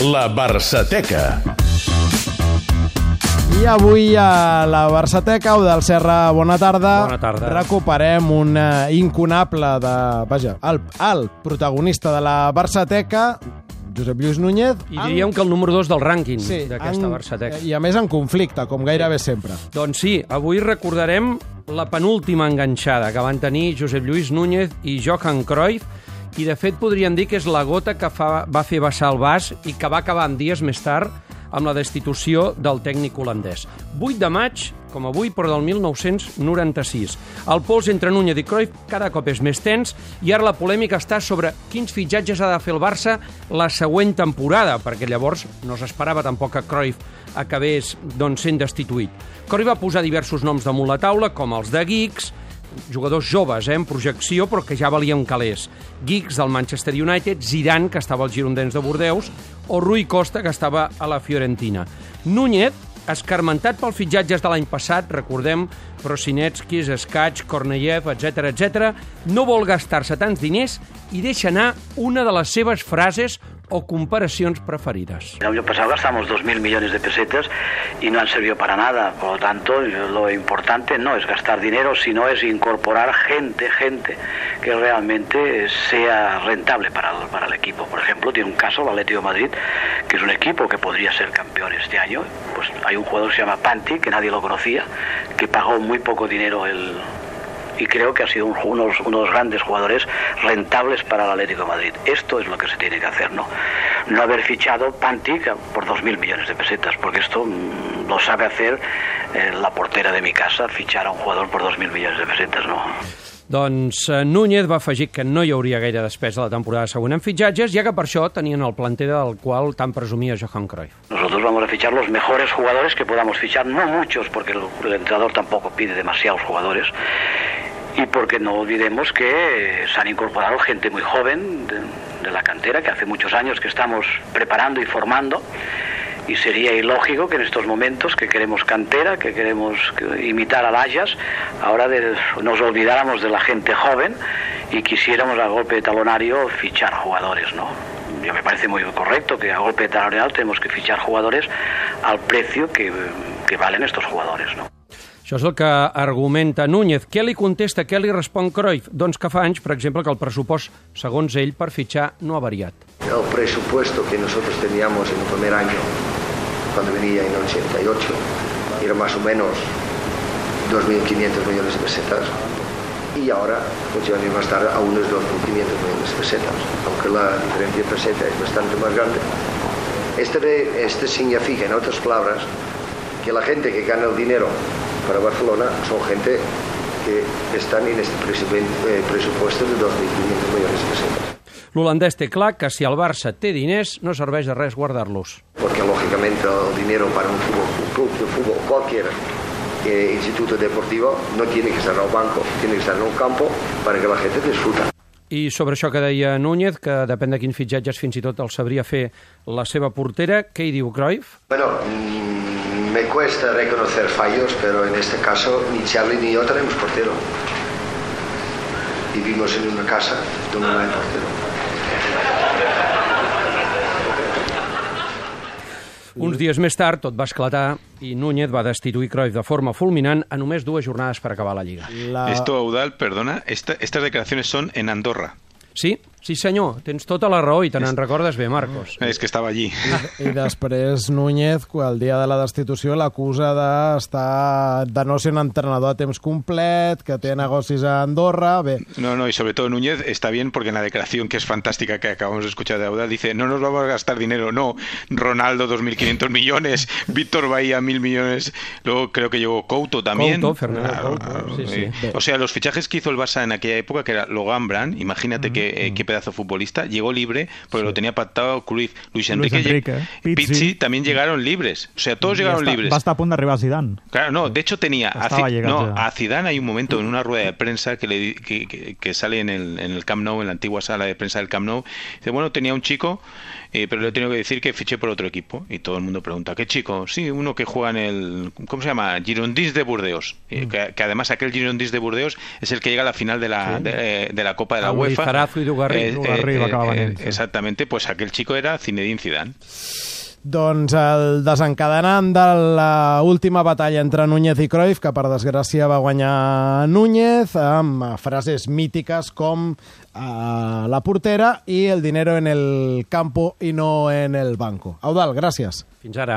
La Barçateca. I avui a la Barçateca, o del Serra, bona tarda. Bona tarda. Recuperem un eh, incunable de... Vaja, el, el protagonista de la Barçateca, Josep Lluís Núñez. I diríem que el número 2 del rànquing Sí, d'aquesta en- Barçateca. I a més en conflicte, com gairebé sempre. Doncs sí, avui recordarem la penúltima enganxada que van tenir Josep Lluís Núñez i Johan Cruyff, i de fet podríem dir que és la gota que fa, va fer vessar el vas i que va acabar en dies més tard amb la destitució del tècnic holandès. 8 de maig, com avui, però del 1996. El pols entre Núñez i Cruyff cada cop és més tens i ara la polèmica està sobre quins fitxatges ha de fer el Barça la següent temporada, perquè llavors no s'esperava tampoc que Cruyff acabés doncs, sent destituït. Cruyff va posar diversos noms damunt la taula, com els de Giggs, jugadors joves, eh, en projecció, però que ja valien calés. Giggs, del Manchester United, Zidane, que estava al Girondins de Bordeus, o Rui Costa, que estava a la Fiorentina. Núñez, escarmentat pels fitxatges de l'any passat, recordem, Prosinetski, Skach, Korneyev, etc etc, no vol gastar-se tants diners i deixa anar una de les seves frases o comparacions preferides. El año pasado gastamos 2.000 millones de pesetas y no han servido para nada. Por lo tanto, lo importante no es gastar dinero, sino es incorporar gente, gente que realmente sea rentable para para el equipo. Por ejemplo, tiene un caso el Atlético Madrid, que es un equipo que podría ser campeón este año. Pues hay un jugador que se llama Panti, que nadie lo conocía, que pagó muy poco dinero el, y creo que ha sido un- unos, unos grandes jugadores rentables para el Atlético de Madrid. Esto es lo que se tiene que hacer, ¿no? No haber fichado Pantic por 2.000 millones de pesetas, porque esto mm, lo sabe hacer eh, la portera de mi casa, fichar a un jugador por 2.000 millones de pesetas, ¿no? Doncs eh, Núñez va afegir que no hi hauria gaire despesa la temporada següent en fitxatges, ja que per això tenien el planter del qual tant presumia Johan Cruyff. Nosotros vamos a fichar los mejores jugadores que podamos fichar, no muchos, porque el entrenador tampoco pide demasiados jugadores. Y porque no olvidemos que se han incorporado gente muy joven de, la cantera, que hace muchos años que estamos preparando y formando. Y sería ilógico que en estos momentos que queremos cantera, que queremos que- imitar al Ajax, ahora nos olvidáramos de la gente joven y quisiéramos a golpe de talonario fichar jugadores, ¿no? Yo me parece muy correcto que a golpe de talonario tenemos que fichar jugadores al precio que, que valen estos jugadores, ¿no? Això és el que argumenta Núñez. Què li contesta, què li respon Cruyff? Doncs que fa anys, per exemple, que el pressupost, segons ell, per fitxar no ha variat. El presupuesto que nosotros teníamos en el primer año, cuando venía en 88, era más o menos 2.500 millones de pesetas. Y ahora, muchos años más tarde, aún es 2.500 millones de pesetas, aunque la diferencia de peseta es bastante más grande. Este, este significa, en otras palabras, que la gente que gana el dinero para Barcelona son gente que están en este eh, presupuesto de 2.500 millones de pesetas. L'holandès té clar que si el Barça té diners, no serveix de res guardar-los. porque lógicamente el dinero para un, fútbol, un club de fútbol, cualquier eh, instituto deportivo, no tiene que estar en el banco, tiene que estar en un campo para que la gente disfruta. I sobre això que deia Núñez, que depèn de quins fitxatges fins i tot el sabria fer la seva portera, què hi diu Cruyff? Bueno, mm, me cuesta reconocer fallos, pero en este caso ni Charlie ni yo tenemos portero. Vivimos en una casa donde no hay portero. Uns dies més tard, tot va esclatar i Núñez va destituir Cruyff de forma fulminant a només dues jornades per acabar la Lliga. La... Esto, Audal, perdona, esta- estas declaraciones son en Andorra. Sí, sí senyor, tens tota la raó i te n'en recordes bé, Marcos. Es que estaba allí. I després Núñez, el dia de la destitució, l'acusa d'estar de no ser un entrenador a temps complet, que té negocis a Andorra... Bé, No, no, y sobre todo Núñez está bien porque en la declaración que es fantástica que acabamos de escuchar de Audal dice, no nos vamos a gastar dinero, no, Ronaldo 2.500 millones, Víctor Bahía 1.000 millones, luego creo que llegó Couto también. Couto, Fernando Claro, Couto, claro, sí, sí. O sea, los fichajes que hizo el Barça en aquella época, que era Logan Brand, imagínate qué, eh, qué pedazo futbolista, llegó libre porque lo tenía pactado Cruyff. Luis Enrique, Enrique, lleg- Pizzi. Pizzi también llegaron libres, o sea, todos llegaron libres. Va estar a punt d'arribar a Zidane. Claro, no, de hecho tenía a, llegando no, a Zidane hay un momento en una rueda de prensa que, le, que, que- que sale en el, en el Camp Nou, en la antigua sala de prensa del Camp Nou. Dice, bueno, tenía un chico, eh, pero le he tenido que decir que fiché por otro equipo. Y todo el mundo pregunta, ¿qué chico? Sí, uno que juega en el, ¿cómo se llama? Girondins de Burdeos. Eh, Mm. que, que además aquel Girondins de Burdeos es el que llega a la final de la, de, de la Copa de la UEFA. Lizarazu Dugarry. Eh, Juga arriba, acaba venint, sí. Exactamente, pues aquel chico era Zinedine Zidane. Doncs el desencadenant de la última batalla entre Núñez i Cruyff, que per desgràcia va guanyar Núñez, amb frases mítiques com uh, la portera i el dinero en el campo i no en el banco. Eudal, gràcies. Fins ara.